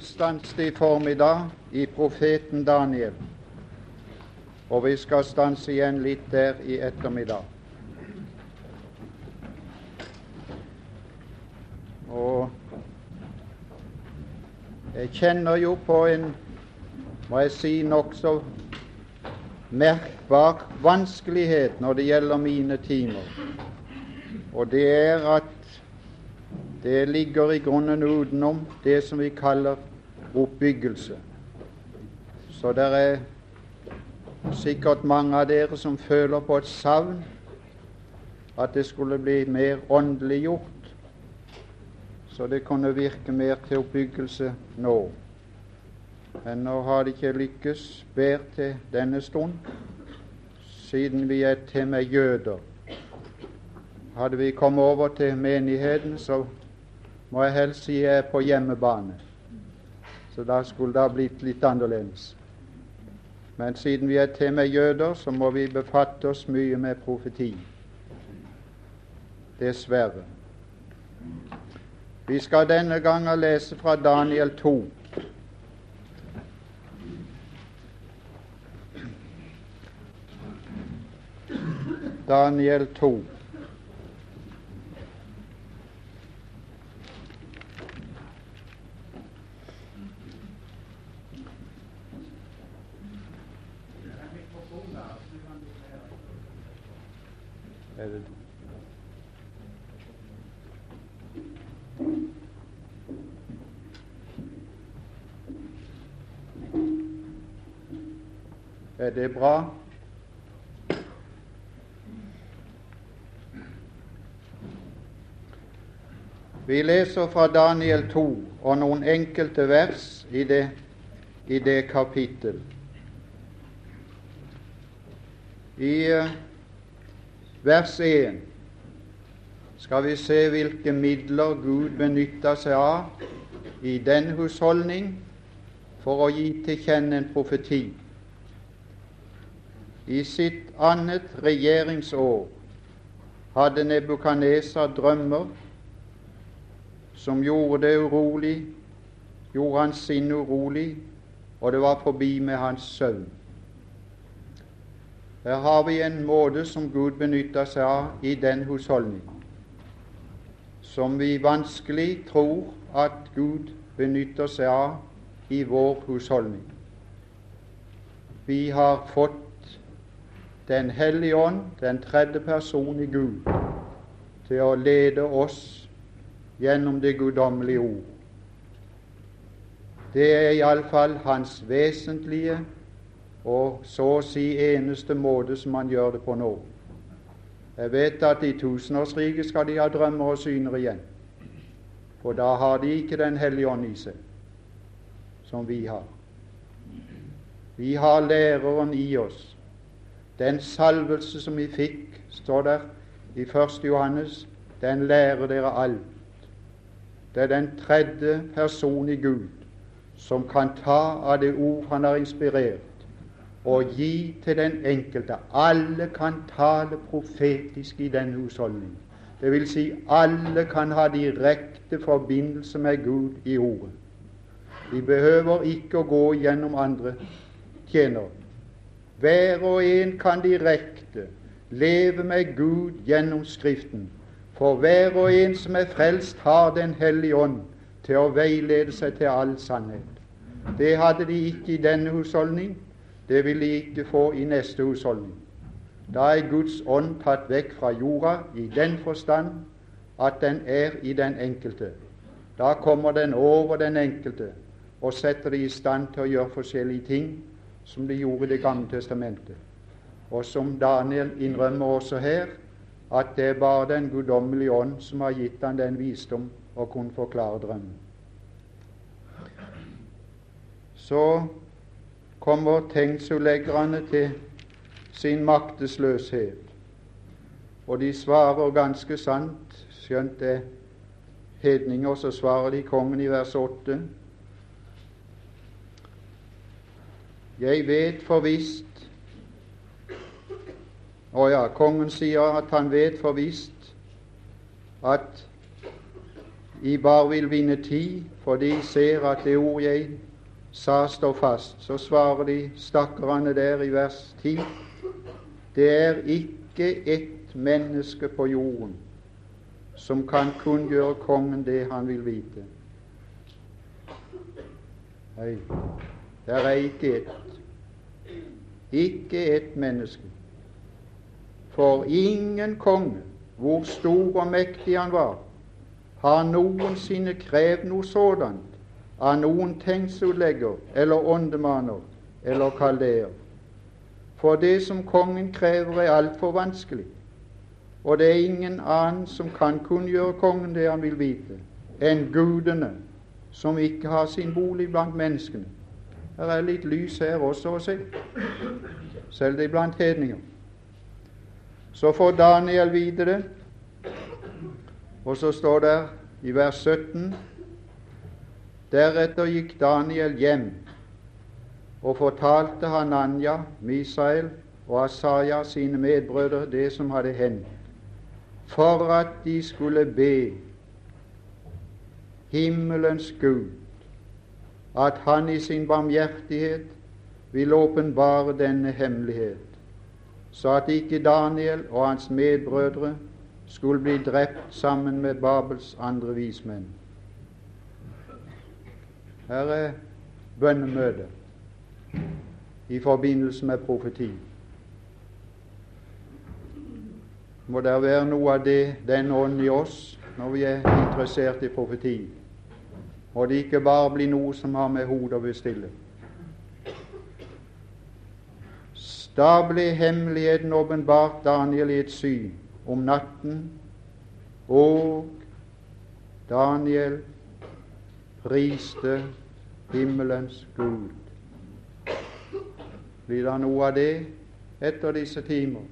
stanset i formiddag i profeten Daniel, og vi skal stanse igjen litt der i ettermiddag. Og jeg kjenner jo på en, må jeg si, nokså merkbar vanskelighet når det gjelder mine timer. Og det er at det ligger i grunnen utenom det som vi kaller oppbyggelse. Så det er sikkert mange av dere som føler på et savn at det skulle bli mer åndeliggjort, så det kunne virke mer til oppbyggelse nå. Men nå har det ikke lykkes bedre til denne stund, siden vi er til med jøder. Hadde vi kommet over til menigheten, så må jeg helst si jeg er på hjemmebane. Så da skulle det ha blitt litt annerledes. Men siden vi er til med jøder, så må vi befatte oss mye med profeti. Dessverre. Vi skal denne gangen lese fra Daniel 2. Daniel 2. Er det Er det bra? Vi leser fra Daniel 2 og noen enkelte vers i det, i det kapittel. I uh, vers 1 skal vi se hvilke midler Gud benytter seg av i den husholdning for å gi til kjenne en profeti. I sitt annet regjeringsår hadde Nebukaneser drømmer som gjorde det urolig, gjorde hans sinn urolig, og det var forbi med hans søvn. Her har vi en måte som Gud benytter seg av i den husholdning, som vi vanskelig tror at Gud benytter seg av i vår husholdning. Vi har fått Den hellige ånd, den tredje person i Gud, til å lede oss gjennom det guddommelige ord. Det er iallfall hans vesentlige og så å si eneste måte som han gjør det på nå. Jeg vet at i tusenårsriket skal de ha drømmer og syner igjen, for da har de ikke Den hellige ånd i seg, som vi har. Vi har læreren i oss. Den salvelse som vi fikk, står der i 1. Johannes, den lærer dere alt. Det er den tredje person i Gud som kan ta av det ord han har inspirert, og gi til den enkelte. Alle kan tale profetisk i den husholdning. Det vil si, alle kan ha direkte forbindelse med Gud i ordet. Vi behøver ikke å gå gjennom andre tjenere. Hver og en kan direkte leve med Gud gjennom Skriften for hver og en som er frelst, har Den hellige ånd til å veilede seg til all sannhet. Det hadde de ikke i denne husholdning. Det vil de ikke få i neste husholdning. Da er Guds ånd tatt vekk fra jorda i den forstand at den er i den enkelte. Da kommer den over den enkelte og setter de i stand til å gjøre forskjellige ting som de gjorde i Det gamle testamentet. Og som Daniel innrømmer også her, at det er bare Den guddommelige ånd som har gitt han den visdom å kunne forklare drømmen. Så kommer tegnsuleggerne til sin maktesløshet, og de svarer ganske sant, skjønt det. Hedninger, så svarer de kongen i vers 8. Jeg vet for visst. Å ja, kongen sier at han vet for visst at jeg bare vil vinne tid, for de ser at det ord jeg sa, står fast. Så svarer de stakkarene der i vers 10 det er ikke ett menneske på jorden som kan kunngjøre kongen det han vil vite. Nei, det er ikke ett. Ikke ett menneske. For ingen konge, hvor stor og mektig han var, har noensinne krevd noe sådant av noen tegnsutlegger eller åndemaner eller kaldeer. For det som kongen krever, er altfor vanskelig, og det er ingen annen som kan kunngjøre kongen det han vil vite, enn gudene, som ikke har sin bolig blant menneskene. Her er litt lys her også å se, selv det blant hedninger. Så får Daniel vite det, og så står det i vers 17 Deretter gikk Daniel hjem og fortalte Hananya, Misael og Asaya sine medbrødre det som hadde hendt, for at de skulle be himmelens Gud at han i sin barmhjertighet vil åpenbare denne hemmelighet, så at ikke Daniel og hans medbrødre skulle bli drept sammen med Babels andre vismenn. Her er bønnemøte i forbindelse med profeti. Må det være noe av det, den ånden i oss når vi er interessert i profeti. Må det ikke bare bli noe som har med hodet å bestille. Da ble hemmeligheten åpenbart Daniel i et syn om natten, og Daniel priste himmelens Gud. Blir det noe av det etter disse timer?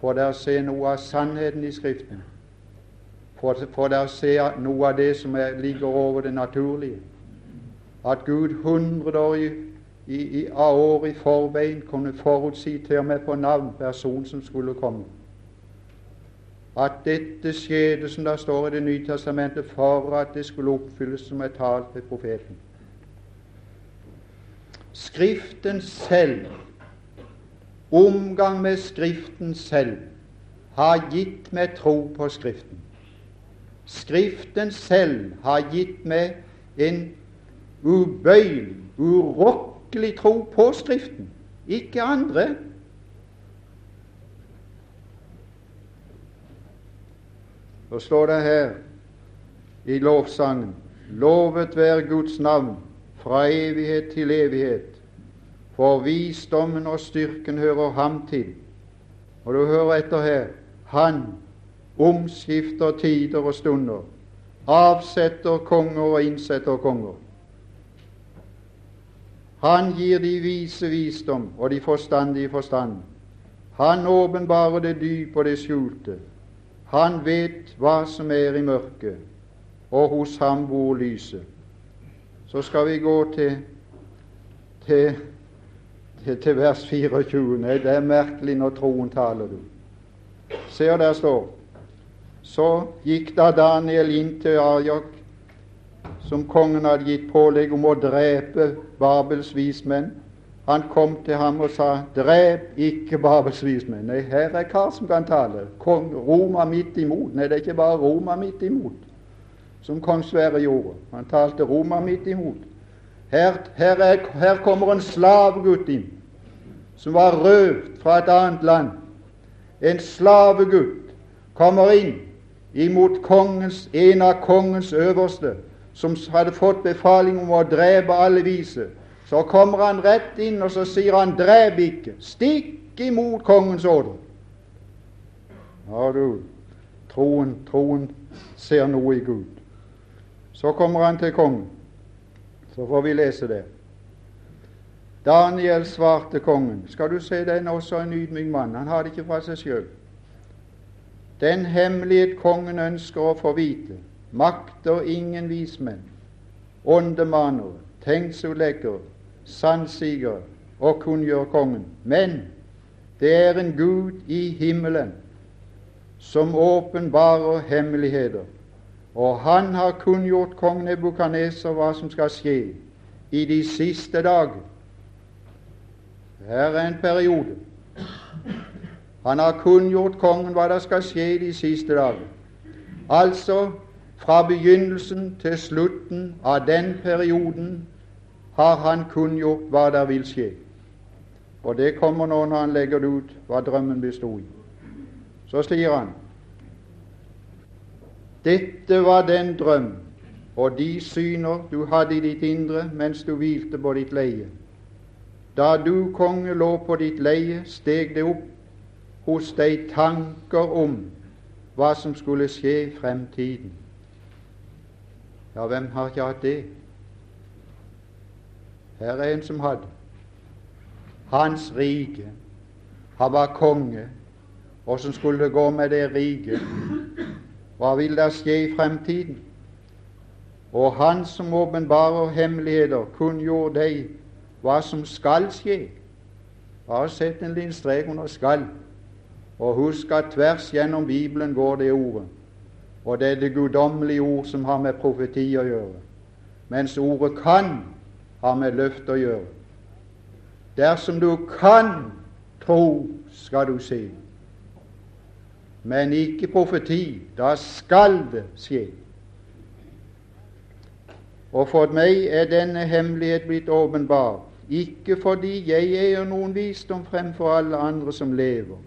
Får dere se noe av sannheten i Skriften? Får dere se noe av det som er, ligger over det naturlige? At Gud hundre år i, i, i, år i forveien kunne forutsi til og med på navn personen som skulle komme at dette skjedde, som det står i Det nye testamentet, for at det skulle oppfylles som er talt ved profeten. Skriften selv, omgang med Skriften selv, har gitt meg tro på Skriften. Skriften selv har gitt meg en ubøyelig, urokkelig tro på Skriften, ikke andre. Så står det her i lovsangen Lovet være Guds navn fra evighet til evighet, for visdommen og styrken hører ham til. Og du hører etter her Han omskifter tider og stunder, avsetter konger og innsetter konger. Han gir de vise visdom og de forstandige forstand. Han åpenbarer det dype og det skjulte. Han vet hva som er i mørket, og hos ham bor lyset. Så skal vi gå til, til, til, til vers 24. Nei, det er merkelig når troen taler, du. Se og der står Så gikk da Daniel inn til Arjok, som kongen hadde gitt pålegg om å drepe Babels vismenn. Han kom til ham og sa, 'Drep ikke Babels vismenn'. Nei, her er kar som kan tale. Kong Roma midt imot. Nei, det er ikke bare Roma midt imot, som kong Sverre gjorde. Han talte Roma midt imot. Her, her, er, her kommer en slavegutt inn, som var røvd fra et annet land. En slavegutt kommer inn imot kongens, en av kongens øverste, som hadde fått befaling om å drepe alle vise så kommer han rett inn, og så sier han 'drep ikke'. Stikk imot kongens ordre. Ja, du, troen, troen ser noe i Gud. Så kommer han til kongen. Så får vi lese det. Daniel svarte kongen. Skal du se, den også en ydmyk mann. Han har det ikke fra seg sjøl. Den hemmelighet kongen ønsker å få vite, makter ingen vismenn, åndemanere, tegnsutleggere, sannsiger og kunngjør kongen. Men det er en Gud i himmelen som åpenbarer hemmeligheter, Og han har kunngjort kong Nebukaneser hva som skal skje i de siste dager. Her er en periode. Han har kunngjort kongen hva det skal skje i de siste dager. Altså fra begynnelsen til slutten av den perioden har han kunngjort hva der vil skje. Og det kommer nå når han legger det ut hva drømmen bestod i. Så sier han dette var den drøm og de syner du hadde i ditt indre mens du hvilte på ditt leie. Da du, konge, lå på ditt leie, steg det opp hos deg tanker om hva som skulle skje i fremtiden. Ja, hvem har ikke hatt det? Her er en som hadde. Hans rike. Han var konge. Åssen skulle det gå med det riket? Hva vil det skje i fremtiden? Og Han som åpenbarer hemmeligheter, kunngjorde deg hva som skal skje. Bare sett en liten strek under 'skal'. Og husk at tvers gjennom Bibelen går det ordet. Og det er det guddommelige ord som har med profeti å gjøre. Mens ordet 'kan' har med løft å gjøre. Dersom du kan tro, skal du se men ikke profeti. Da skal det skje. Og for meg er denne hemmelighet blitt åpenbar, ikke fordi jeg eier noen visdom fremfor alle andre som lever.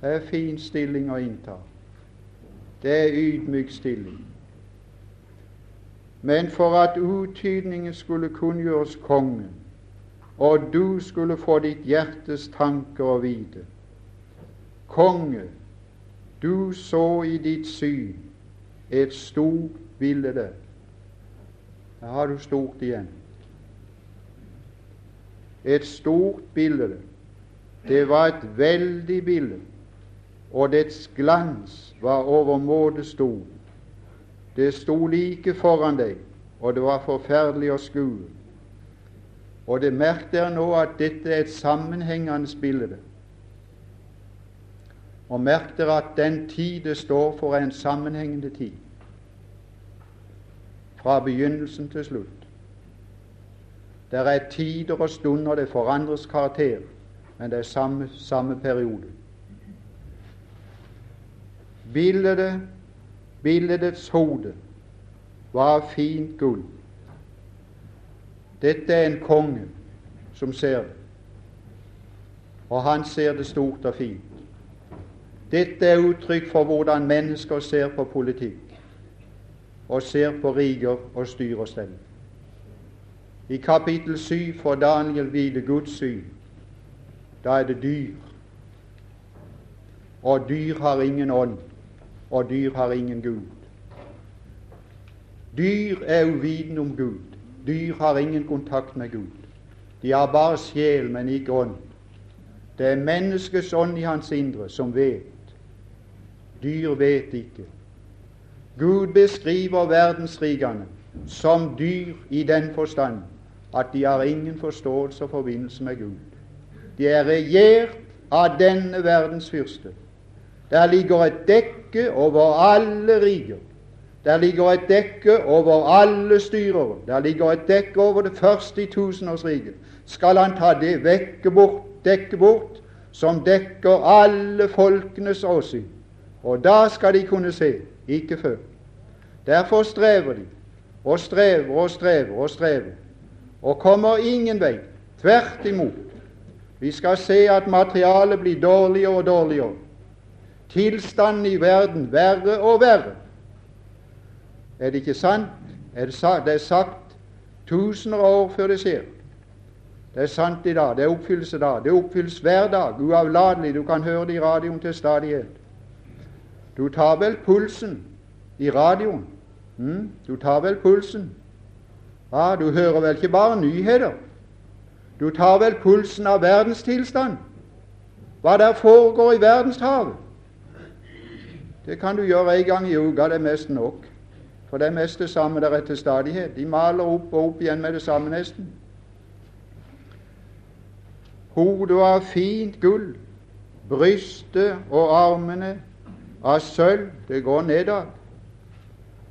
Det er fin stilling å innta. Det er ydmyk stilling. Men for at uttydningen skulle kunngjøres kongen, og du skulle få ditt hjertes tanker å vite. Konge, du så i ditt syn et stort bilde. Der har du stort igjen. Et stort bilde. Det var et veldig bilde, og dets glans var overmåte stor. Det sto like foran deg, og det var forferdelig å skue. Og det merk dere nå at dette er et sammenhengende bilde. Og merk dere at den tid det står for, er en sammenhengende tid. Fra begynnelsen til slutt. Det er tider og stunder det forandres karakter, men det er samme, samme periode. Bildet, billedets hode var fint gull. Dette er en konge som ser det, og han ser det stort og fint. Dette er uttrykk for hvordan mennesker ser på politikk og ser på riger og styr og stell. I kapittel 7 får Daniel vite Guds syn. Da er det dyr. Og dyr har ingen ånd, og dyr har ingen Gud. Dyr er uvitende om Gud. Dyr har ingen kontakt med Gud. De har bare sjel, men ikke ånd. Det er menneskets ånd i hans indre som vet Dyr vet ikke. Gud beskriver verdensrikene som dyr i den forstand at de har ingen forståelse og forbindelse med Gud. De er regjert av denne verdens fyrste. Der ligger et dekke over alle riker. Der ligger et dekke over alle styrere. Der ligger et dekke over det første i tusenårsriket. Skal han ta det vekke bort, dekke bort, som dekker alle folkenes åsyn, og da skal de kunne se, ikke før. Derfor strever de, og strever og strever og strever, og kommer ingen vei. Tvert imot. Vi skal se at materialet blir dårligere og dårligere. Tilstanden i verden verre og verre. Er det ikke sant? Er det, sagt, det er sagt tusener av år før det skjer. Det er sant i dag. Det er oppfyllelse da. Det oppfylles hver dag, uavlatelig. Du kan høre det i radioen til stadighet. Du tar vel pulsen i radioen? Mm, du tar vel pulsen? Ja, du hører vel ikke bare nyheter? Du tar vel pulsen av verdenstilstand? Hva der foregår i verdenshavet? Det kan du gjøre en gang i uka, det er mest nok. For det er mest det samme der er til stadighet. De maler opp og opp igjen med det samme, nesten. Hodet var fint gull, brystet og armene av sølv. Det går nedad.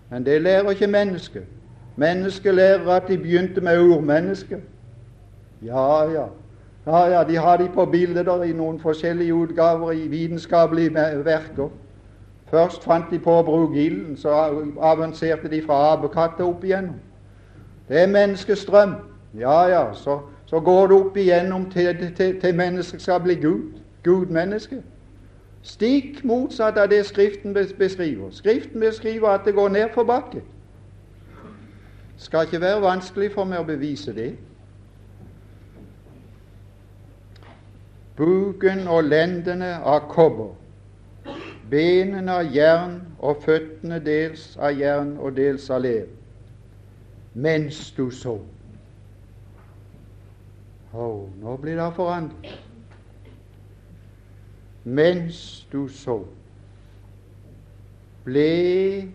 Men det lærer ikke mennesket. Mennesket lærer at de begynte med urmennesket. Ja, ja. Ja, ja, De har de på bilder i noen forskjellige utgaver i vitenskapelige verker. Først fant de på å bruke ilden, så avanserte de fra apekatter opp igjennom. Det er menneskestrøm. Ja, ja, så, så går det opp igjennom til, til, til mennesket skal bli Gud. Gudmenneske. Stikk motsatt av det Skriften beskriver. Skriften beskriver at det går ned nedforbakke. Det skal ikke være vanskelig for meg å bevise det. Buken og lendene av kobber, benene av jern og føttene dels av jern og dels av lev. Mens du så. Oh, nå blir det forandret mens du så, ble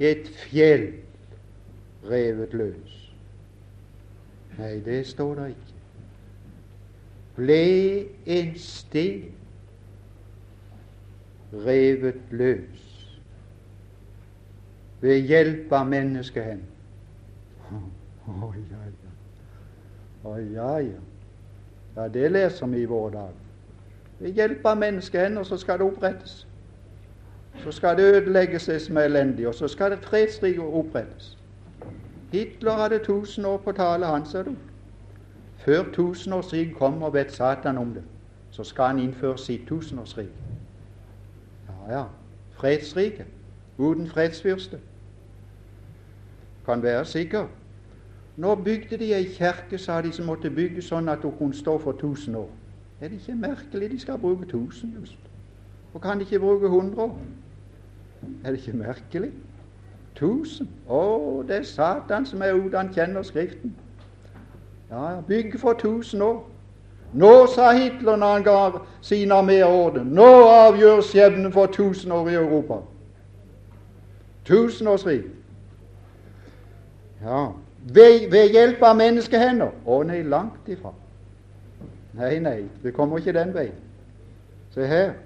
et fjell revet løs. Nei, det står der ikke. Ble en sten revet løs ved hjelp av menneskehender. Å oh, ja, ja. Å ja, ja. Ja, det leser vi i vår dag. Ved hjelp av menneskehender så skal det opprettes. Så skal det ødelegges det som er elendig, og så skal det fredsrike opprettes. Hitler hadde tusen år på tale, han, ser du. Før tusenårsriket kommer, vet Satan om det. Så skal han innføre sitt tusenårsrike. Ja, fredsrike. Uten fredsfyrste. Kan være sikker. Nå bygde de ei kjerke, sa de, som måtte bygge sånn at hun kunne stå for tusen år. Er det ikke merkelig de skal bruke 1000 just? Og kan de ikke bruke 100 år? Er det ikke merkelig? 1000? Å, det er Satan som er ute, han kjenner Skriften. Ja, bygge for 1000 år. Nå, sa Hitler når han ga sin arméordre, nå avgjør skjebnen for tusen år i Europa. Tusenårsrik. Ja, ved, ved hjelp av menneskehender? Å nei, langt ifra. Nei, nei, det kommer ikke den veien. Se her.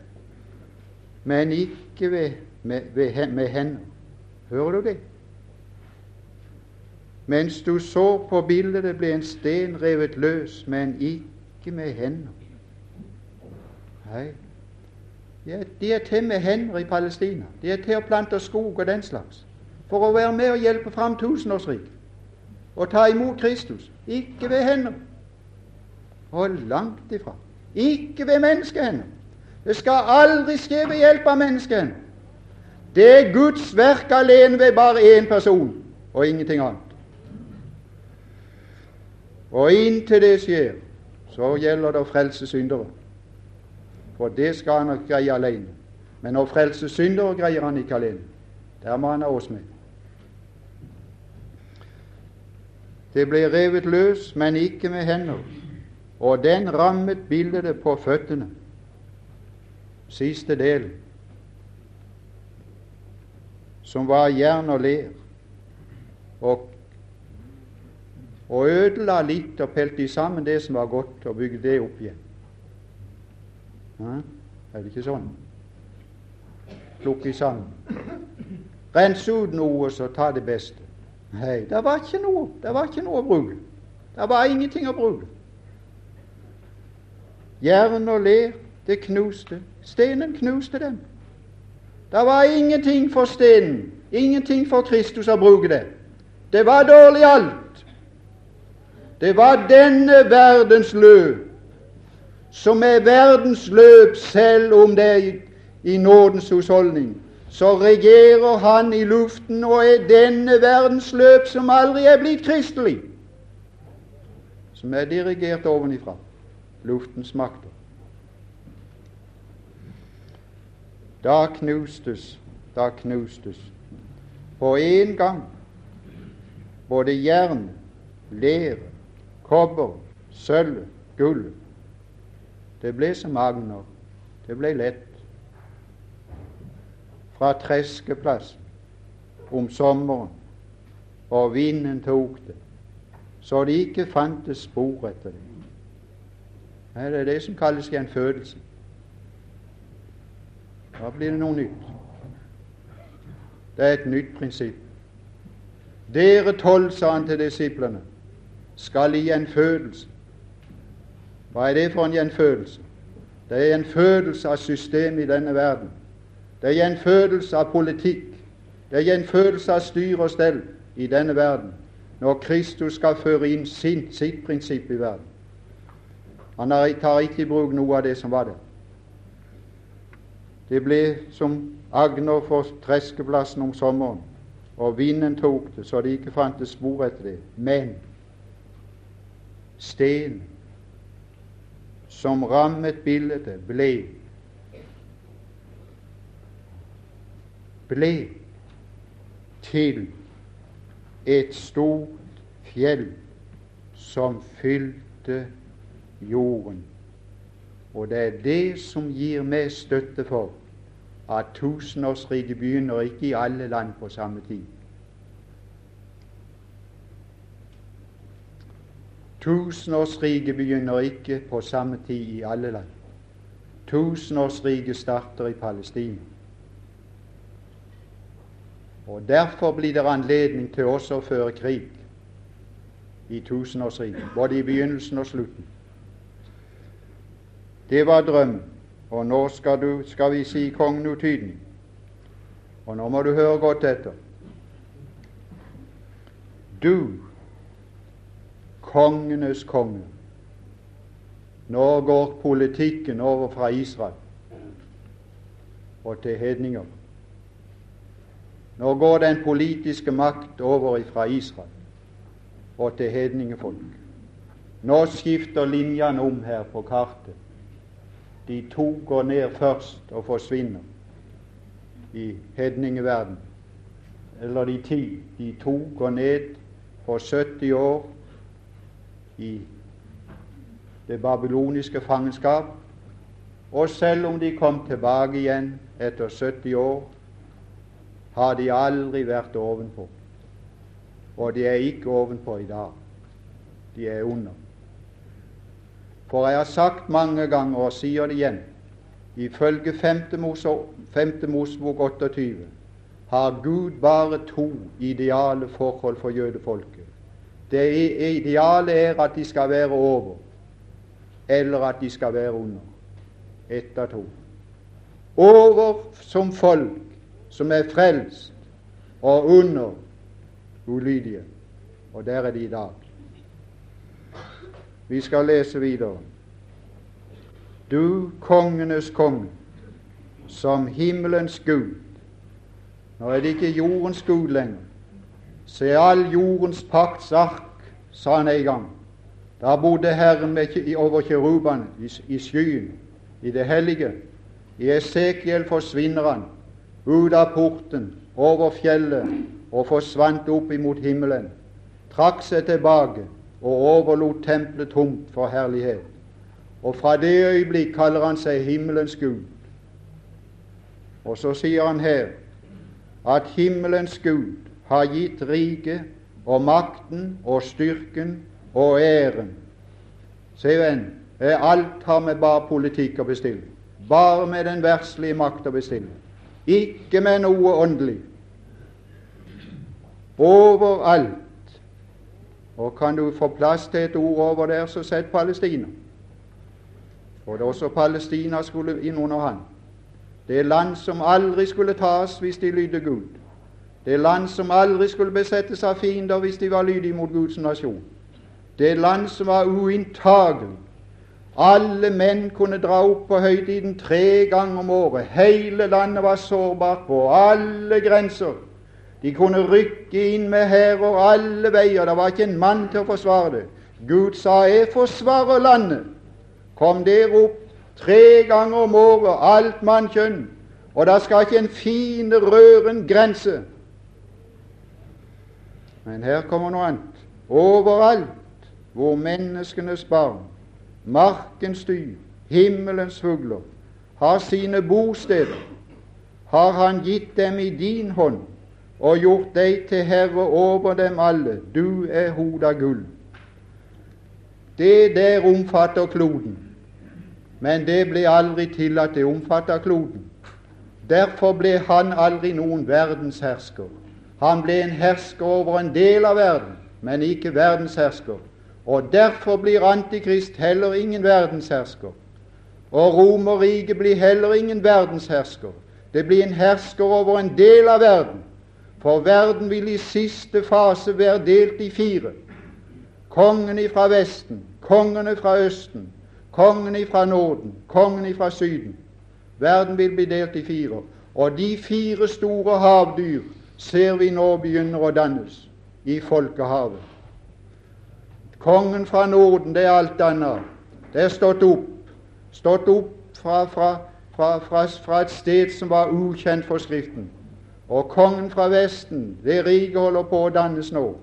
Men ikke ved, med, ved, med hender. Hører du det? Mens du så på bildet, det ble en sten revet løs, men ikke med hender. Nei, ja, de er til med hender i Palestina. De er til å plante skog og den slags. For å være med og hjelpe fram tusenårsriket. Og ta imot Kristus. Ikke ved hender og langt ifra. Ikke ved menneskehender. Det skal aldri skje ved hjelp av menneskehender. Det er Guds verk alene ved bare én person og ingenting annet. Og inntil det skjer, så gjelder det å frelse syndere. For det skal han nok greie alene. Men å frelse syndere greier han ikke alene. Der må han ha oss med. Det ble revet løs, men ikke med hender og den rammet bildet på føttene. Siste del, som var jern og ler, og, og ødela litt og pelte sammen det som var godt, og bygde det opp igjen. Ja, er det ikke sånn? Plukke sammen. Rense ut noe, så ta det beste. Nei, det var ikke noe. Det var ikke noe å bruke. Det var ingenting å bruke. Jern og ler, det knuste. Stenen knuste dem. Det var ingenting for stenen, ingenting for Kristus å bruke det. Det var dårlig alt. Det var denne verdens løp, som er verdens løp, selv om det er i nådens husholdning. Så regjerer han i luften og er denne verdens løp som aldri er blitt kristelig, som er dirigert ovenifra luftens makter. Da knustes, da knustes på en gang både jern, ler, kobber, sølv, gull. Det ble som agner. Det ble lett. Fra treskeplassen om sommeren, og vinden tok det, så det ikke fantes spor etter det. Nei, det er det som kalles gjenfødelse. Da blir det noe nytt. Det er et nytt prinsipp. Dere tolv, sa han til disiplene, skal i gjenfødelse. Hva er det for en gjenfødelse? Det er gjenfødelse av systemet i denne verden. Det er gjenfødelse av politikk. Det er gjenfødelse av styr og stell i denne verden når Kristus skal føre inn sin, sitt prinsipp i verden. Han tar ikke i bruk noe av det som var der. Det ble som agner for treskeplassen om sommeren, og vinden tok det så det ikke fantes spor etter det. Men sten som rammet bildet, ble ble til et stort fjell som fylte jorden. Og det er det som gir meg støtte for at tusenårsriket begynner ikke i alle land på samme tid. Tusenårsriket begynner ikke på samme tid i alle land. Tusenårsriket starter i Palestina. Og Derfor blir det anledning til også å føre krig i tusenårsriket, både i begynnelsen og slutten. Det var drømmen. Og nå skal, du, skal vi si kongen utydning. Og nå må du høre godt etter. Du, kongenes konge. Nå går politikken over fra Israel og til hedninger. Nå går den politiske makt over fra Israel og til hedningefolk. Nå skifter linjene om her på kartet. De to går ned først og forsvinner i hedningeverden. Eller de ti. De to går ned for 70 år i det babyloniske fangenskap. Og selv om de kom tilbake igjen etter 70 år, har de aldri vært ovenpå. Og de er ikke ovenpå i dag. De er under. For jeg har sagt mange ganger, og sier det igjen, ifølge 5. Mosebok 28 har Gud bare to ideale forhold for jødefolket. Det ideale er at de skal være over, eller at de skal være under. Ett av to. Over som folk som er frelst, og under ulydige. Og der er de i dag. Vi skal lese videre. Du kongenes konge, som himmelens Gud. Nå er det ikke jordens Gud lenger. Se all jordens pakts ark, sa han en gang. Da bodde Herren over kjerubene i, i skyen, i det hellige. I Esekiel forsvinner han ut av porten, over fjellet, og forsvant opp imot himmelen, trakk seg tilbake og overlot tempelet tomt for herlighet. Og fra det øyeblikk kaller han seg himmelens Gud. Og så sier han her at himmelens Gud har gitt riket og makten og styrken og æren. Se, venn, alt har med bare politikk å bestille. Bare med den verslige makt å bestille. Ikke med noe åndelig. Overalt. Og kan du få plass til et ord over der, så sett Palestina. For det også Palestina skulle inn under han. Det land som aldri skulle tas hvis de lydde Gud. Det land som aldri skulle besettes av fiender hvis de var lydige mot Guds nasjon. Det land som var uinntagelig alle menn kunne dra opp på høytiden tre ganger om året. Hele landet var sårbart på alle grenser. De kunne rykke inn med hærer alle veier. Det var ikke en mann til å forsvare det. Gud sa 'Jeg forsvarer landet'. Kom dere opp tre ganger om året, alt mannkjønn, og da skal ikke en fiende røre en grense. Men her kommer noe annet. Overalt hvor menneskenes barn markens dyr, himmelens fugler, har sine bosteder, har Han gitt dem i din hånd og gjort deg til herre over dem alle. Du er hod av gull. Det der omfatter kloden, men det ble aldri til at det omfatter kloden. Derfor ble han aldri noen verdenshersker. Han ble en hersker over en del av verden, men ikke verdenshersker. Og derfor blir Antikrist heller ingen verdenshersker. Og Romerriket blir heller ingen verdenshersker. Det blir en hersker over en del av verden. For verden vil i siste fase være delt i fire. Kongene fra Vesten, kongene fra Østen, kongene fra Norden, kongene fra Syden. Verden vil bli delt i fire. Og de fire store havdyr ser vi nå begynner å dannes i folkehavet. Kongen fra Norden, det er alt annet. Det er stått opp. Stått opp fra, fra, fra, fra et sted som var ukjent for Skriften. Og kongen fra Vesten, det riket holder på å dannes nå.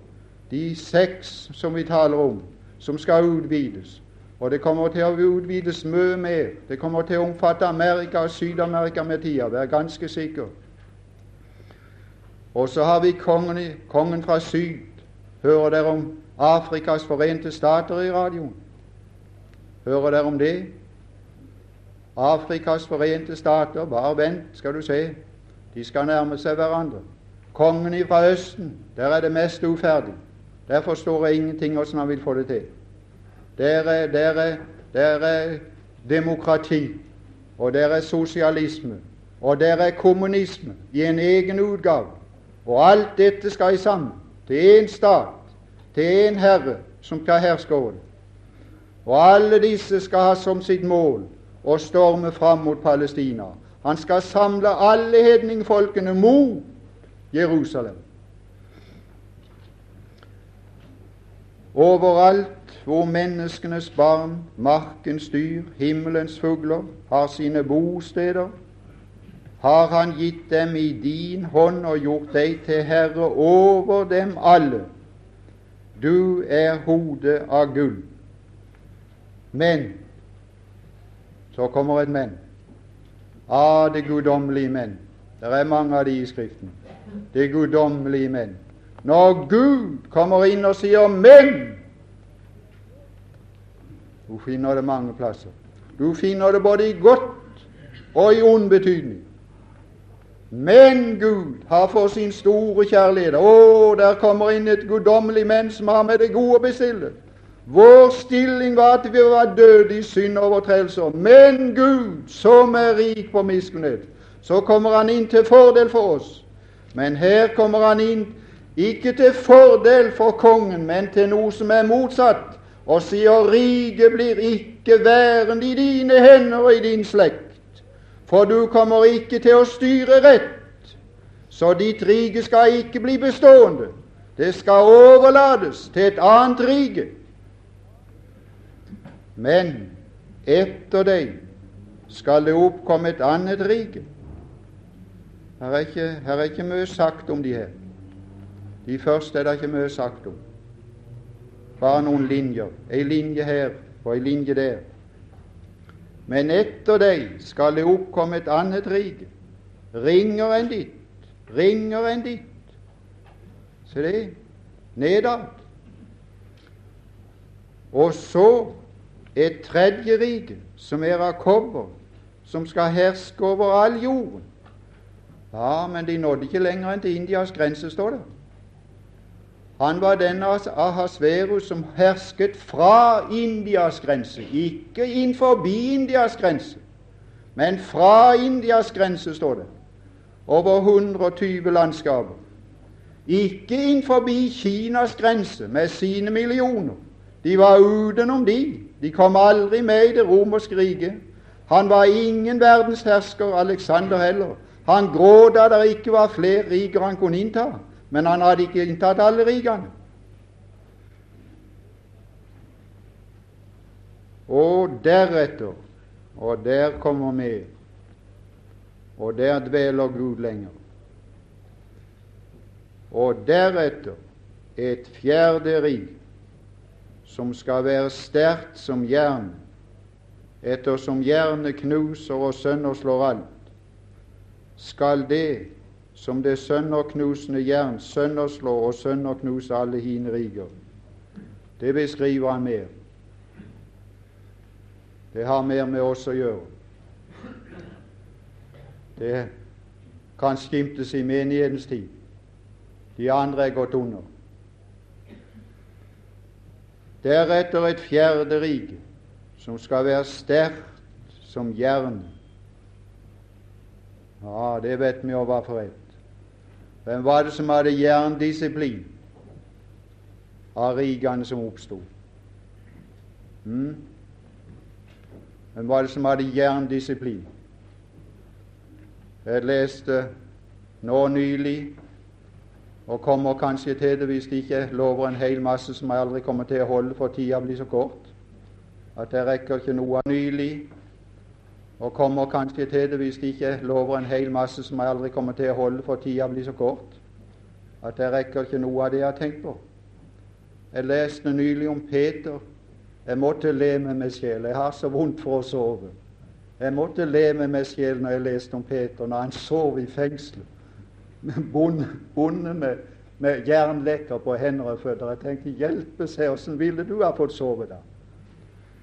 De seks som vi taler om, som skal utvides. Og det kommer til å utvides mye mer. Det kommer til å omfatte Amerika og Syd-Amerika med tida, vær ganske sikker. Og så har vi kongen, kongen fra syd. Hører dere om Afrikas forente stater i radioen? Hører dere om det? Afrikas forente stater, bare vent, skal du se. De skal nærme seg hverandre. Kongen fra Østen, der er det mest uferdig. Der forstår jeg ingenting hvordan han vil få det til. Der er, der er, der er demokrati, og der er sosialisme, og der er kommunisme i en egen utgave. Og alt dette skal i sammen til én stat, til én herre som skal herske over det. Og alle disse skal ha som sitt mål å storme fram mot Palestina. Han skal samle alle hedningfolkene mot Jerusalem. Overalt hvor menneskenes barn, markens dyr, himmelens fugler har sine bosteder, har Han gitt dem i din hånd og gjort deg til herre over dem alle. Du er hodet av gull. Men så kommer et men. Ah, det guddommelige men. Det er mange av de i Skriften. Det guddommelige men. Når Gud kommer inn og sier 'men', du finner det mange plasser. Du finner det både i godt og i ond betydning. Men Gud har for sin store kjærlighet Å, der kommer inn et guddommelig menn som har med det gode å bestille. Vår stilling var at vi var døde i synd og overtredelser. Men Gud, som er rik på miskunnhet, så kommer Han inn til fordel for oss. Men her kommer Han inn ikke til fordel for kongen, men til noe som er motsatt, og sier riket blir ikke værende i dine hender og i din slekt. For du kommer ikke til å styre rett, så ditt rike skal ikke bli bestående. Det skal overlates til et annet rike. Men etter deg skal det oppkomme et annet rike. Her er, ikke, her er ikke mye sagt om de her. De første er det ikke mye sagt om. Bare noen linjer. Ei linje her og ei linje der. Men etter deg skal det oppkomme et annet rike, ringer enn ditt, ringer enn ditt. Se det, nedad. Og så et tredje rike, som er av kobber, som skal herske over all jorden. Ja, men de nådde ikke lenger enn til Indias grense, står det. Han var den Ahasverus som hersket fra Indias grense. Ikke inn forbi Indias grense, men fra Indias grense, står det. Over 120 landskaper. Ikke inn forbi Kinas grense med sine millioner. De var utenom de. De kom aldri med i det romerske riket. Han var ingen verdenshersker, Alexander heller. Han gråt da det ikke var flere riker han kunne innta. Men han hadde ikke inntatt alle rikene. Og deretter, og der kommer vi, og der dveler Gud lenger. Og deretter et fjerde rik som skal være sterkt som jern, ettersom jernet knuser og sønderslår alt, skal det som det sønderknusende jern sønnerslår og sønnerknuser alle hine riger. Det beskriver han mer. Det har mer med oss å gjøre. Det, kan skimtes i menighetens tid. De andre er gått under. Deretter et fjerde rike, som skal være sterkt som jern. Ja, det vet vi jo hva for ett. Hvem var det som hadde jerndisiplin av rikene som oppsto? Hmm? Hvem var det som hadde jerndisiplin? Jeg leste nå nylig, og kommer kanskje til det hvis de ikke lover en hel masse som jeg aldri kommer til å holde, for tida blir så kort, at jeg rekker ikke noe nylig, og kommer kanskje til det hvis de ikke lover en hel masse som jeg aldri kommer til å holde, for tida blir så kort, at jeg rekker ikke noe av det jeg har tenkt på. Jeg leste nylig om Peter. Jeg måtte le med meg sjel. Jeg har så vondt for å sove. Jeg måtte le med meg sjel når jeg leste om Peter, når han sov i fengselet. Bonde, bonde med, med jernlekker på hender og føtter. Jeg tenkte hjelpe seg, åssen ville du ha fått sove da?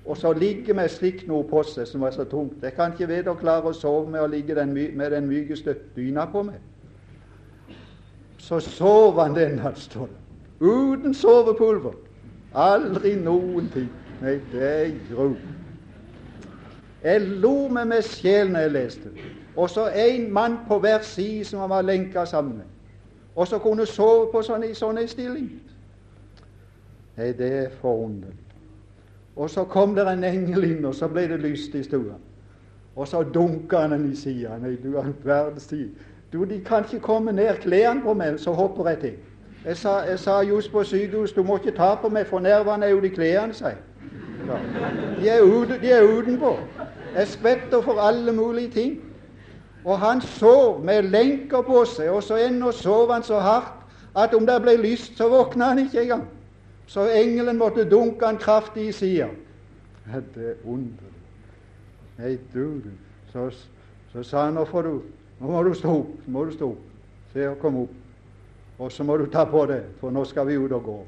Og så ligge med slikt noe på seg som var så tungt. Jeg kan ikke vite å klare å sove med å ligge den, med den mykeste dyna på meg. Så sov han den natt. Uten sovepulver. Aldri noen ting. Nei, det er gro. Jeg lo med meg sjel når jeg leste. Og så en mann på hver side som han var lenka sammen med. Og så kunne sove på sånn, sånn stilling. Nei, det er forunderlig. Og så kom det en engel inn, og så ble det lyst i stua. Og så dunka han den i sida. Nei, du all verdens tid. Du, de kan ikke komme ned klærne på meg, så hopper jeg til. Jeg sa, jeg sa just på sykehus du må ikke ta på meg, for nervene er jo de klærne, jeg. Ja. De, er ute, de er utenpå. Jeg skvetter for alle mulige ting. Og han sov med lenker på seg, og så ennå sov han så hardt at om det ble lyst, så våkna han ikke engang. Så engelen måtte dunke han kraftig i sida. Det er underlig. Nei, du, du. Så, så sa han nå du Nå må du stå opp. Må du stå opp. Se og kom opp. Og så må du ta på det, for nå skal vi ut og gå.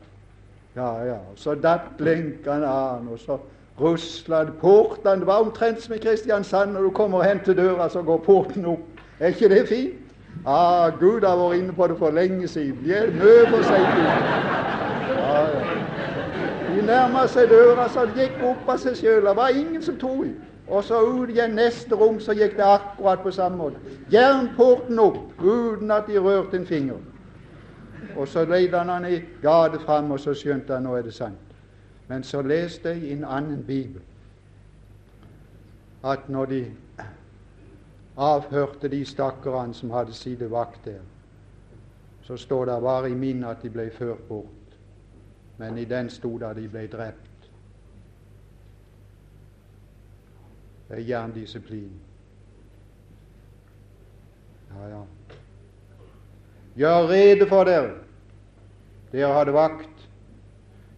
Ja, ja. Så datt lenkene av, og så rusla portene Det var omtrent som i Kristiansand. Når du kommer hen til døra, så går porten opp. Er ikke det fint? Ah, Gud har vært inne på det for lenge siden. De er møver seg til. Nærma seg døra, så det gikk opp av seg sjøl. Det var ingen som tok den. Og så ut igjen neste rom, så gikk det akkurat på samme måte. Jernporten opp uten at de rørte en finger. Og så leide han i gade fram, og så skjønte han nå er det sant. Men så leste jeg i en annen bibel at når de avhørte de stakkarene som hadde sittet vakt der, så står det bare i minnet at de ble ført bort. Men i den sto at de ble drept. Det er jerndisiplin. Ja, ja. Gjør rede for dere. Dere hadde vakt.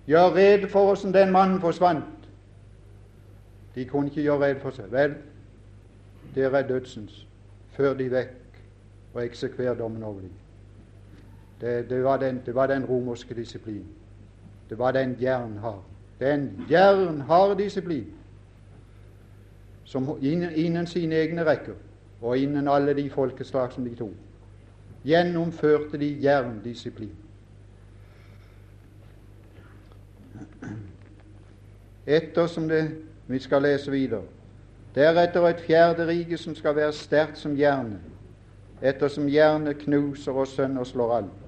Gjør rede for åssen den mannen forsvant. De kunne ikke gjøre rede for seg. Vel, dere er dødsens. Før de vekk og eksekver dommen over dem. Det, det, var den, det var den romerske disiplin. Det var den jernhard. Den jernhard disiplin som innen, sine egne rekker og innen alle de folkeslag som de tok, gjennomførte de jerndisiplin. ettersom det Vi skal lese videre. Deretter et fjerde rike som skal være sterkt som jernet, ettersom jernet knuser og sønderslår alt.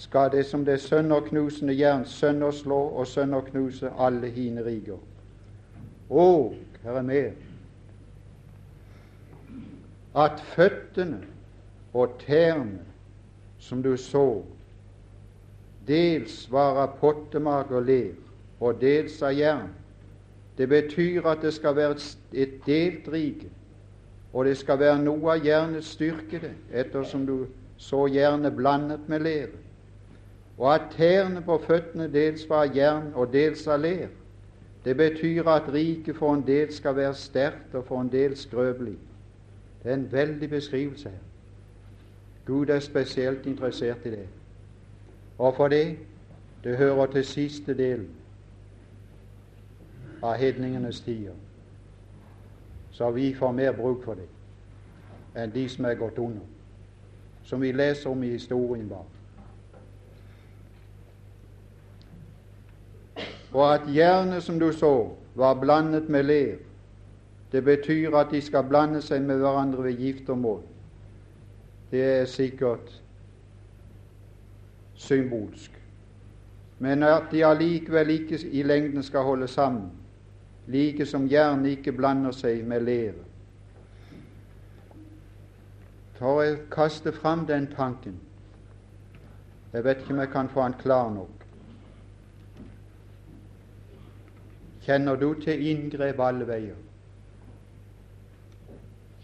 Skal det som det sønderknusende jern sønderslå og sønderknuse alle hine riger. Og her er mer at føttene og tærne som du så, dels var av pottemak og ler, og dels av jern. Det betyr at det skal være et delt rike, og det skal være noe av jernets styrke, det, ettersom du så jernet blandet med ler. Og at tærne på føttene dels var jern og dels av ler. Det betyr at riket for en del skal være sterkt og for en del skrøpelig. Det er en veldig beskrivelse her. Gud er spesielt interessert i det. Og for det, det hører til siste delen av hedningenes tider. Så vi får mer bruk for det enn de som er gått under. som vi leser om i historien bak. Og at jernet, som du så, var blandet med ler. Det betyr at de skal blande seg med hverandre ved giftermål. Det er sikkert symbolsk. Men at de allikevel ikke i lengden skal holde sammen, like som jernet ikke blander seg med lere. For å kaste fram den tanken Jeg vet ikke om jeg kan få den klar nok. Kjenner du til inngrep alle veier?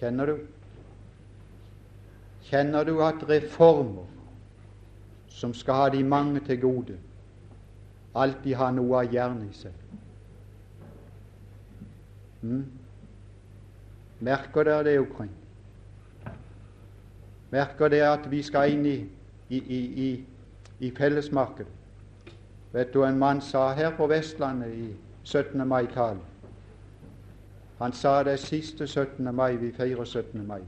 Kjenner du? Kjenner du at reformer som skal ha de mange til gode, alltid har noe av jern i seg? Mm? Merker dere det omkring? Merker dere at vi skal inn i, i, i, i fellesmarkedet? Vet du en mann sa her på Vestlandet i 17. mai-talen? Han sa det siste 17. mai. Vi feirer 17. mai.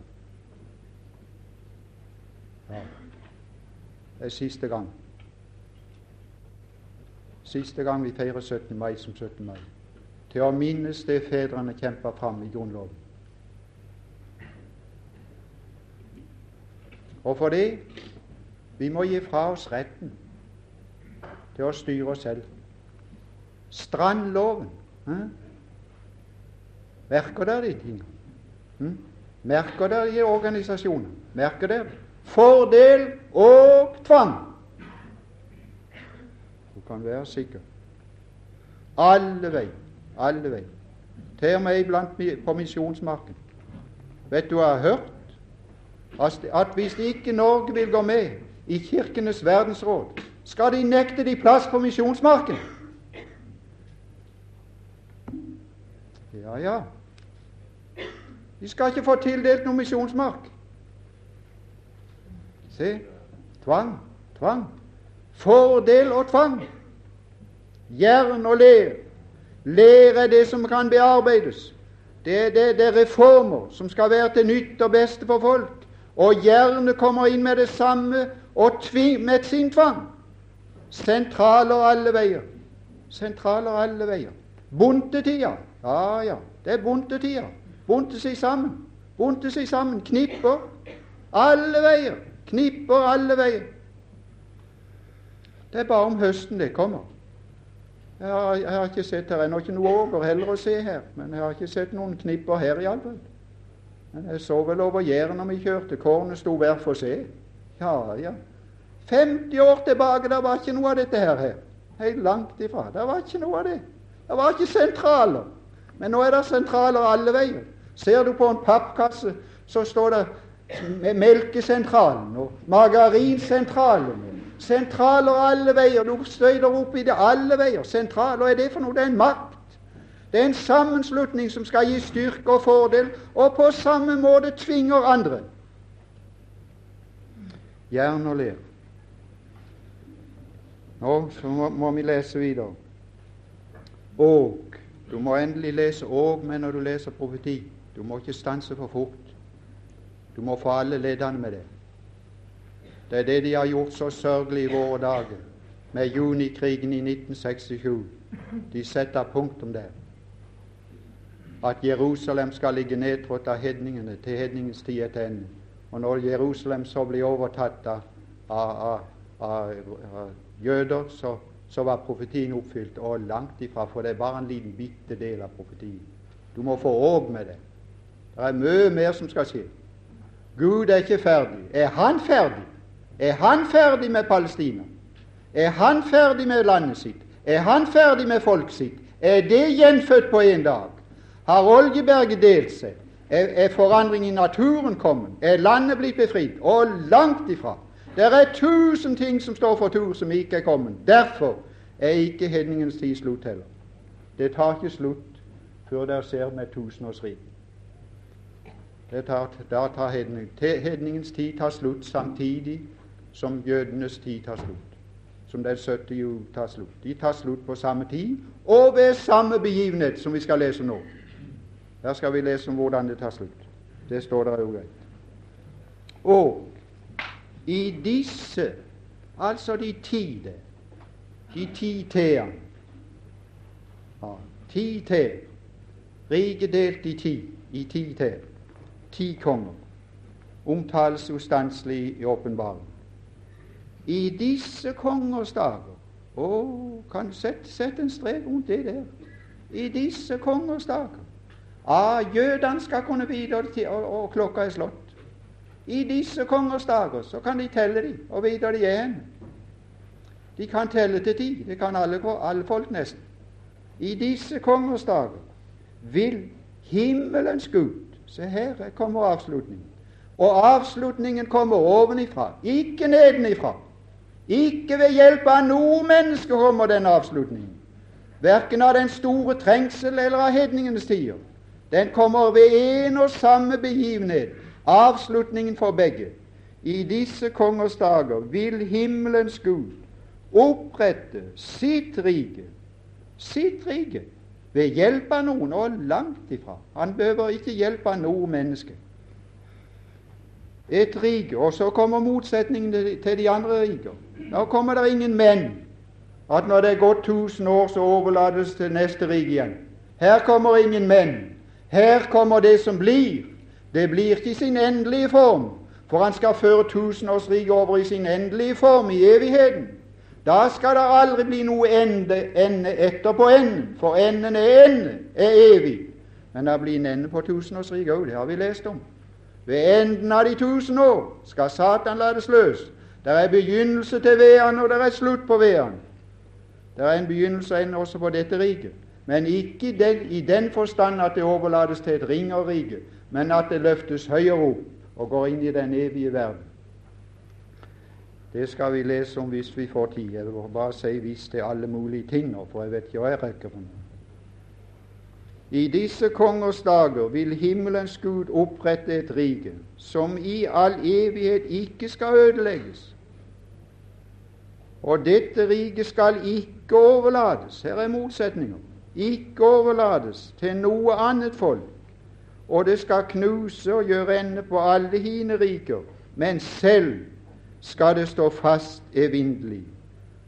Ja. Det er siste gang. Siste gang vi feirer 17. mai som 17. mai. Til å minnes det fedrene kjempa fram i Grunnloven. Og for det vi må gi fra oss retten til å styre oss selv. Strandloven. Eh? Merker dere de tingene? Hm? Merker dere de organisasjonene? Merker dere Fordel og tvang. Du kan være sikker. Alle veier. Alle veier. Til og med iblant på misjonsmarken. Vet du hva jeg har hørt? At hvis ikke Norge vil gå med i Kirkenes verdensråd, skal de nekte de plass på misjonsmarken. Ja, ja. De skal ikke få tildelt noe misjonsmark. Se tvang, tvang. Fordel og tvang. Jern og ler. Ler er det som kan bearbeides. Det, det, det, er reformer som skal være til nytte og beste for folk. Og jernet kommer inn med det samme og tving, med sin tvang. Sentraler alle veier. Sentraler alle veier. Bontetida. Ja, ja, det er bontetida bunte seg sammen. Bunte seg sammen. Knipper alle veier. Knipper alle veier. Det er bare om høsten det kommer. Jeg har, jeg har ikke sett her ennå ikke noe åger heller å se her, men jeg har ikke sett noen knipper her iallfall. Men jeg så vel over Jæren når vi kjørte. Kornet sto hver for seg. Ja, ja. 50 år tilbake det var ikke noe av dette her. Helt langt ifra. Det var ikke noe av det. Det var ikke sentraler. Men nå er det sentraler alle veier. Ser du på en pappkasse, så står det Melkesentralen og Margarinsentralen. Sentraler alle veier. Du støyter opp i det alle veier. Sentraler, er det for noe? Det er en makt. Det er en sammenslutning som skal gi styrke og fordel, og på samme måte tvinger andre. Jern og ler. Nå så må, må vi lese videre. Og Du må endelig lese òg, men når du leser profeti du må ikke stanse for fort. Du må få alle leddene med det. Det er det de har gjort så sørgelig i våre dager med junikrigen i 1967. De setter punktum der. At Jerusalem skal ligge nedtrådt av hedningene til hedningens tid etter ende. Og når Jerusalem så blir overtatt av, av, av, av jøder, så, så, var profetien oppfylt. Og langt ifra, for det er bare en liten bitte del av profetien. Du må få råd med det. Det er mye mer som skal skje. Gud er ikke ferdig. Er han ferdig? Er han ferdig med Palestina? Er han ferdig med landet sitt? Er han ferdig med folk sitt? Er det gjenfødt på en dag? Har Oljeberget delt seg? Er, er forandring i naturen kommet? Er landet blitt befridd? Og langt ifra. Det er tusen ting som står for tur, som ikke er kommet. Derfor er ikke hedningens tid slutt heller. Det tar ikke slutt før dere ser med tusenårsriket. Det tar, da tar hedning. Hedningens tid tar slutt samtidig som jødenes tid tar slutt. Som den 70 jul tar slutt. De tar slutt på samme tid og ved samme begivenhet som vi skal lese nå. Der skal vi lese om hvordan det tar slutt. Det står der jo greit. Og I disse, altså de tide, de ti t-ene ja, Ti teer. riket delt i ti, i ti teer. ti konger, omtales ustanselig i åpenbaringen. I disse kongers dager Å, kan du sette, sette en strek rundt det der? I disse kongers dager. Ah, jødene skal kunne vite og, og, og klokka er slått. I disse kongers dager så kan de telle de og videre de hen. De kan telle til ti. Det kan alle, alle folk nesten. I disse kongers dager vil himmelens Gud Se her kommer avslutningen. Og avslutningen kommer ovenifra, ikke nedenifra. Ikke ved hjelp av noe menneske kommer den avslutningen. Verken av den store trengsel eller av hedningenes tider. Den kommer ved en og samme begivenhet avslutningen for begge. I disse kongers dager vil himmelens Gud opprette sitt rike, sitt rike, ved hjelp av noen, og langt ifra. Han behøver ikke hjelp av noe menneske. Et rike, og så kommer motsetningen til de andre riker. Nå kommer det ingen menn. At når det er gått tusen år, så overlates til neste rike igjen. Her kommer ingen menn. Her kommer det som blir. Det blir i sin endelige form, for han skal føre tusenårsriket over i sin endelige form, i evigheten. Da skal det aldri bli noe ende, ende etterpå enden, for enden er ende, er evig. Men det blir en ende på tusenårsriket òg, det har vi lest om. Ved enden av de tusen år skal Satan lades løs. Det er begynnelse til veden, og det er slutt på veden. Det er en begynnelse også på dette riket, men ikke den, i den forstand at det overlates til et ringerrike, men at det løftes høyere opp og går inn i den evige verden. Det skal vi lese om hvis vi får tid. Jeg vil bare si 'hvis' til alle mulige ting nå, for jeg vet ikke hva jeg rekker for noe. I disse kongers dager vil himmelens Gud opprette et rike som i all evighet ikke skal ødelegges. Og dette riket skal ikke overlates her er motsetninger ikke overlates til noe annet folk og det skal knuse og gjøre ende på alle hine riker, men selv skal det stå fast evinnelig.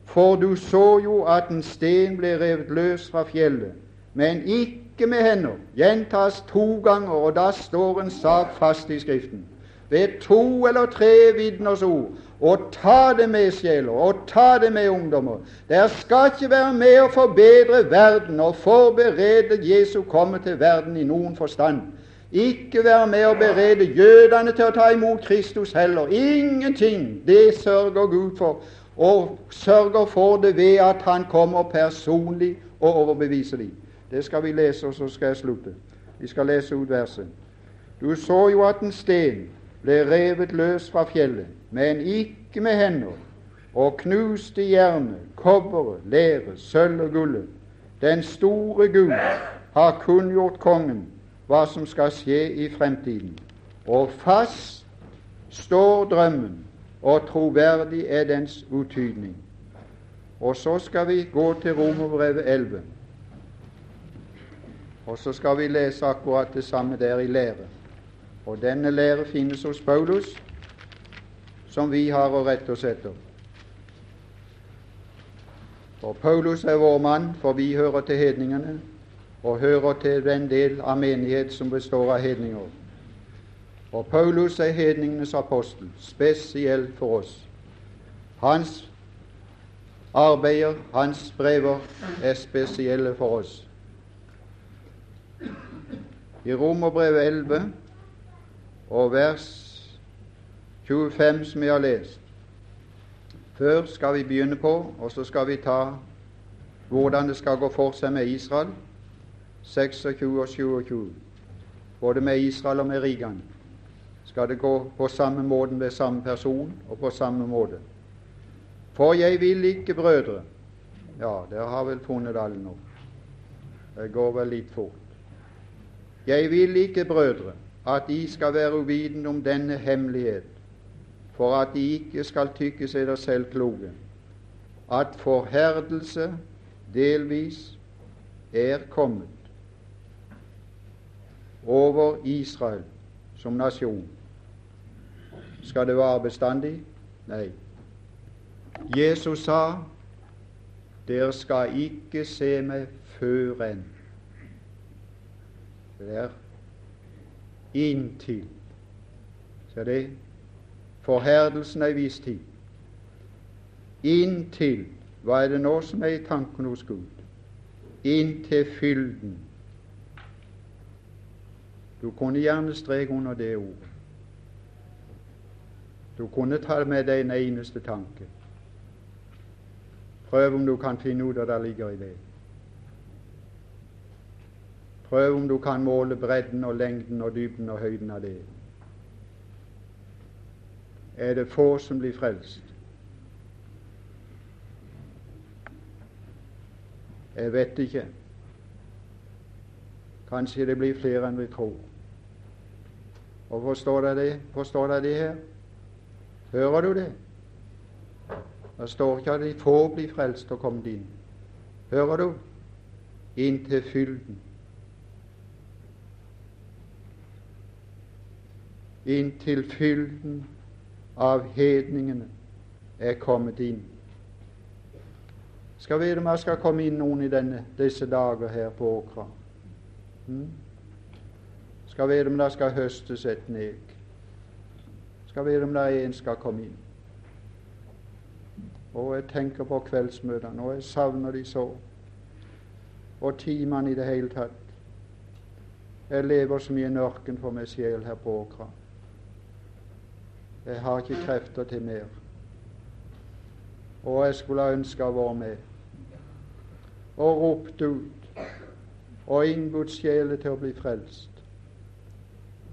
For du så jo at en sten ble revet løs fra fjellet, men ikke med hender. Gjentas to ganger, og da står en sak fast i Skriften. Ved to eller tre vitners ord. Og ta det med, sjeler, og ta det med, ungdommer. Dere skal ikke være med å forbedre verden og forberede Jesu komme til verden i noen forstand. Ikke være med å berede jødene til å ta imot Kristus heller. Ingenting. Det sørger Gud for, og sørger for det ved at Han kommer personlig og overbeviser dem. Det skal vi lese, og så skal jeg slutte. Vi skal lese ut verset. Du så jo at en sten ble revet løs fra fjellet, men ikke med hender, og knuste jernet, kobberet, leret, sølv og gullet. Den store Gud har kunngjort kongen hva som skal skje i fremtiden. Og fast står drømmen, og troverdig er dens uttydning. Og så skal vi gå til Romerbrevet 11. Og så skal vi lese akkurat det samme der i lære. Og denne lære finnes hos Paulus, som vi har å rette oss etter. For Paulus er vår mann, for vi hører til hedningene og hører til den del av menighet som består av hedninger. Og Paulus er hedningenes apostel, spesielt for oss. Hans arbeider, hans brever, er spesielle for oss. I Romerbrevet 11 og vers 25, som vi har lest Før skal vi begynne på, og så skal vi ta hvordan det skal gå for seg med Israel 26 og 27, både med Israel og med Rigan skal det gå på samme måten ved samme person og på samme måte. For jeg vil ikke, brødre Ja, dere har vel funnet alle nå. Det går vel litt fort. Jeg vil ikke, brødre, at de skal være uvitende om denne hemmelighet, for at de ikke skal tykke seg der selv kloke, at forherdelse delvis er kommet over Israel som nasjon. Skal det vare bestandig? Nei. Jesus sa dere skal ikke se meg før enn. Det er inntil. Ser det forherdelsen er viss tid. Inntil Hva er det nå som er i tanken hos Gud? Inntil fylden. Du kunne gjerne streke under det ordet. Du kunne ta med deg en eneste tanke. Prøv om du kan finne ut hva det ligger i det. Prøv om du kan måle bredden og lengden og dybden og høyden av det. Er det få som blir frelst? Jeg vet ikke. Kanskje det blir flere enn vi tror. Og forstår dere det? Forstår dere det her? Hører du det? Det står ikke at de få blir frelst og kommet inn. Hører du? Inntil fylden. Inntil fylden av hedningene er kommet inn. Skal vite om det skal komme inn noen i denne, disse dager her på Åkra. Hmm? Skal vite om det skal høstes et neg. Skal vite om det en skal komme inn. Og jeg tenker på kveldsmøtene, og jeg savner de så. Og timene i det hele tatt. Jeg lever som i en ørken for meg sjel her på Åkra. Jeg har ikke krefter til mer. Og jeg skulle ønske å være med og ropt ut og innbudt sjelen til å bli frelst.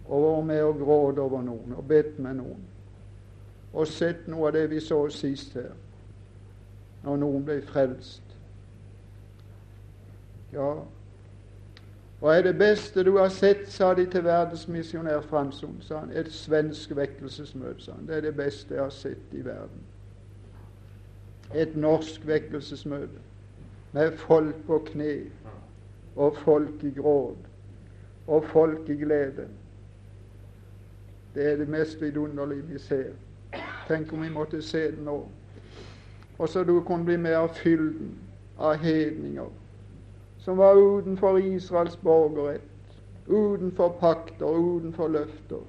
Og vært med og gråte over noen og bedt med noen. Og sett noe av det vi så sist her, når noen ble frelst. Ja, hva er det beste du har sett, sa de til verdensmisjonær Fransson. sa han. Et svensk vekkelsesmøte, sa han. Det er det beste jeg har sett i verden. Et norsk vekkelsesmøte med folk på kne og folk i gråd og folk i glede. Det er det mest vidunderlige vi ser. Tenk om vi måtte se det nå. Og så du kunne bli mer fylden av hedninger som var utenfor Israels borgerrett, utenfor pakter, utenfor løfter,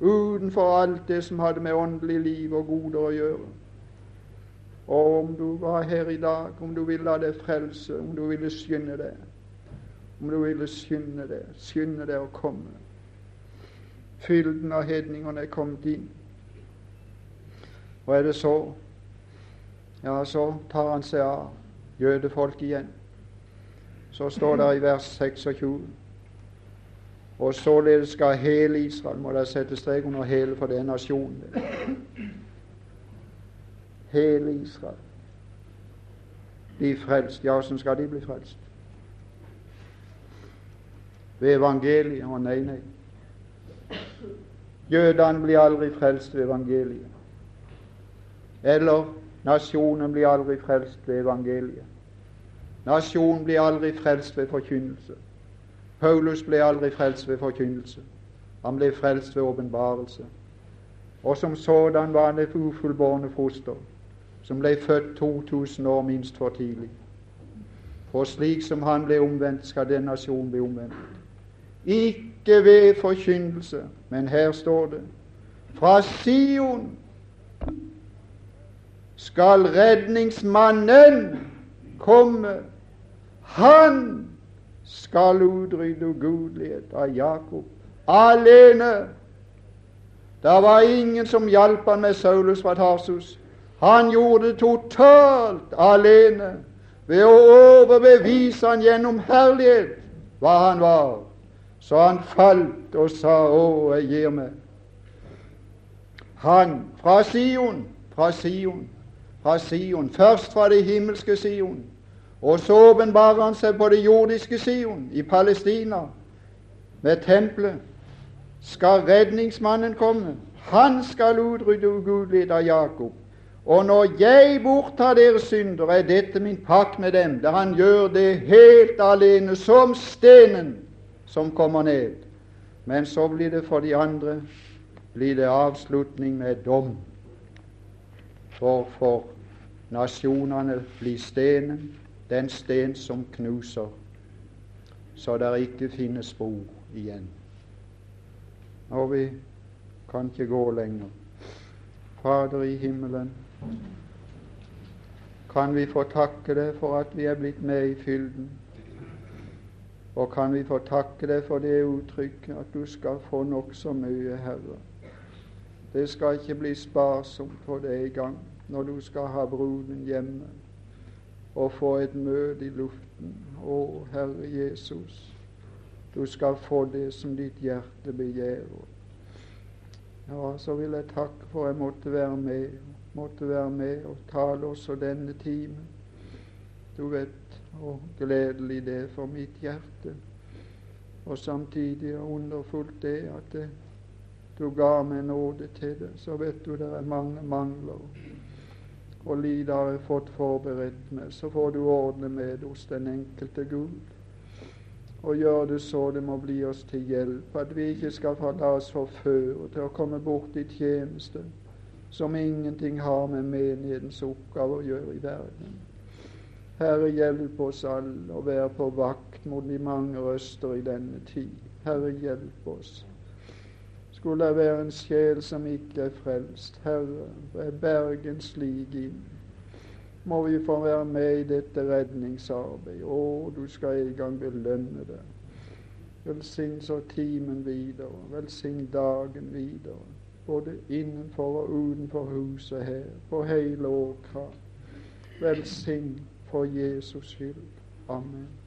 utenfor alt det som hadde med åndelig liv og goder å gjøre. Og om du var her i dag, om du ville ha deg frelse, om du ville skynde deg, om du ville skynde deg, skynde deg å komme. Fylden av hedningene er kommet inn. Og er det så, ja, så tar han seg av jødefolk igjen så står det i vers 26 og således skal hele Israel Må dere sette strek under hele, for er nasjonen. Hele Israel bli frelst. Ja, hvordan skal de bli frelst? Ved evangeliet? Å nei, nei. Jødene blir aldri frelst ved evangeliet. Eller nasjonen blir aldri frelst ved evangeliet. Nasjonen blir aldri frelst ved forkynnelse. Paulus ble aldri frelst ved forkynnelse. Han ble frelst ved åpenbarelse. Og som sådan var han et ufullbårne foster som ble født 2000 år minst for tidlig. For slik som han ble omvendt, skal den nasjonen bli omvendt. Ikke ved forkynnelse, men her står det fra Sion skal redningsmannen komme han skal utrydde ugudelighet av Jakob alene. Det var ingen som hjalp han med Saulus fra Tarsus. Han gjorde det totalt alene ved å overbevise han gjennom herlighet hva han var. Så han falt og sa, 'Å, jeg gir meg'. Han fra Sion, fra Sion, fra Sion, først fra det himmelske Sion, og så åpenbarer han seg på det jordiske Sion, i Palestina, med tempelet. Skal redningsmannen komme? Han skal utrydde ugudelighet av Jakob. Og når jeg borttar deres synder, er dette min pakt med dem, der han gjør det helt alene, som stenen som kommer ned. Men så blir det for de andre blir det avslutning med dom. for nasjonene blir stenen, den sten som knuser, så der ikke finnes spor igjen. Og vi kan ikke gå lenger. Fader i himmelen, kan vi få takke deg for at vi er blitt med i fylden. Og kan vi få takke deg for det uttrykket at du skal få nokså mye, Herre. Det skal ikke bli sparsomt for deg engang når du skal ha bruden hjemme og få et møte i luften. Å, Herre Jesus, du skal få det som ditt hjerte begjærer. Ja, så vil jeg takke for jeg måtte være med, måtte være med og tale også denne timen. Du vet hvor gledelig det er for mitt hjerte. Og samtidig er underfullt det at det, du ga meg nåde til det. Så vet du det er mange mangler og lider fått forberedt med, så får du ordne med hos den enkelte Gud. Og gjør det så det må bli oss til hjelp, at vi ikke skal la oss forføre til å komme bort i tjeneste som ingenting har med menighetens oppgave å gjøre i verden. Herre, hjelp oss alle å være på vakt mot de mange røster i denne tid. Herre, hjelp oss. Skulle det være en sjel som ikke er frelst, Herre, berg en slik inn. Må vi få være med i dette redningsarbeidet. Å, du skal en gang belønne det. Velsign så timen videre, velsign dagen videre, både innenfor og utenfor huset her, på hele Åkra. Velsign for Jesus skyld. Amen.